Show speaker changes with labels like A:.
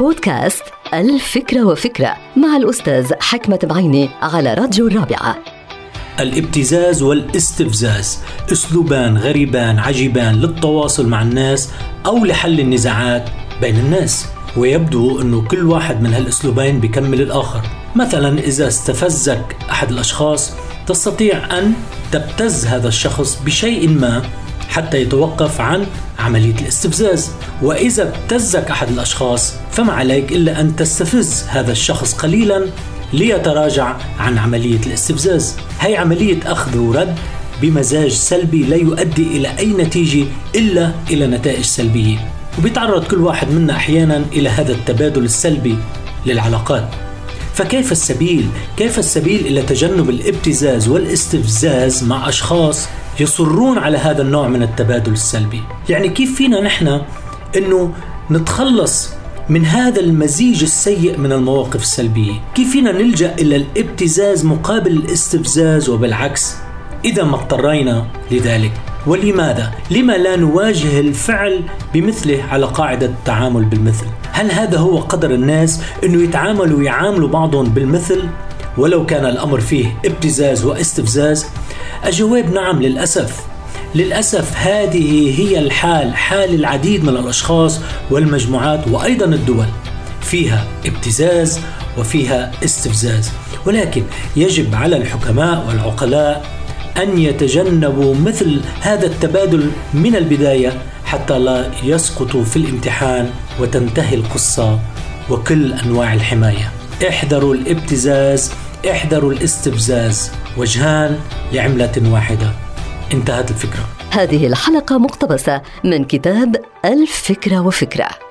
A: بودكاست الفكرة وفكرة مع الأستاذ حكمة بعيني على راديو الرابعة.
B: الابتزاز والاستفزاز أسلوبان غريبان عجيبان للتواصل مع الناس أو لحل النزاعات بين الناس. ويبدو أنه كل واحد من هالأسلوبين بيكمل الآخر. مثلا إذا استفزك أحد الأشخاص تستطيع أن تبتز هذا الشخص بشيء ما حتى يتوقف عن عملية الاستفزاز. وإذا ابتزك أحد الأشخاص فما عليك إلا أن تستفز هذا الشخص قليلا ليتراجع عن عملية الاستفزاز. هي عملية أخذ ورد بمزاج سلبي لا يؤدي إلى أي نتيجة إلا إلى نتائج سلبية. وبيتعرض كل واحد منا أحيانا إلى هذا التبادل السلبي للعلاقات. فكيف السبيل؟ كيف السبيل إلى تجنب الابتزاز والاستفزاز مع أشخاص يصرون على هذا النوع من التبادل السلبي؟ يعني كيف فينا نحن أنه نتخلص من هذا المزيج السيء من المواقف السلبية؟ كيف فينا نلجأ إلى الابتزاز مقابل الاستفزاز وبالعكس؟ إذا ما اضطرينا لذلك. ولماذا؟ لما لا نواجه الفعل بمثله على قاعدة التعامل بالمثل؟ هل هذا هو قدر الناس أنه يتعاملوا ويعاملوا بعضهم بالمثل ولو كان الأمر فيه ابتزاز واستفزاز؟ الجواب نعم للأسف للأسف هذه هي الحال حال العديد من الأشخاص والمجموعات وأيضا الدول فيها ابتزاز وفيها استفزاز ولكن يجب على الحكماء والعقلاء أن يتجنبوا مثل هذا التبادل من البداية حتى لا يسقطوا في الامتحان وتنتهي القصة وكل أنواع الحماية. احذروا الابتزاز احذروا الاستفزاز. وجهان لعملة واحدة. انتهت الفكرة.
A: هذه الحلقة مقتبسة من كتاب الفكرة وفكرة.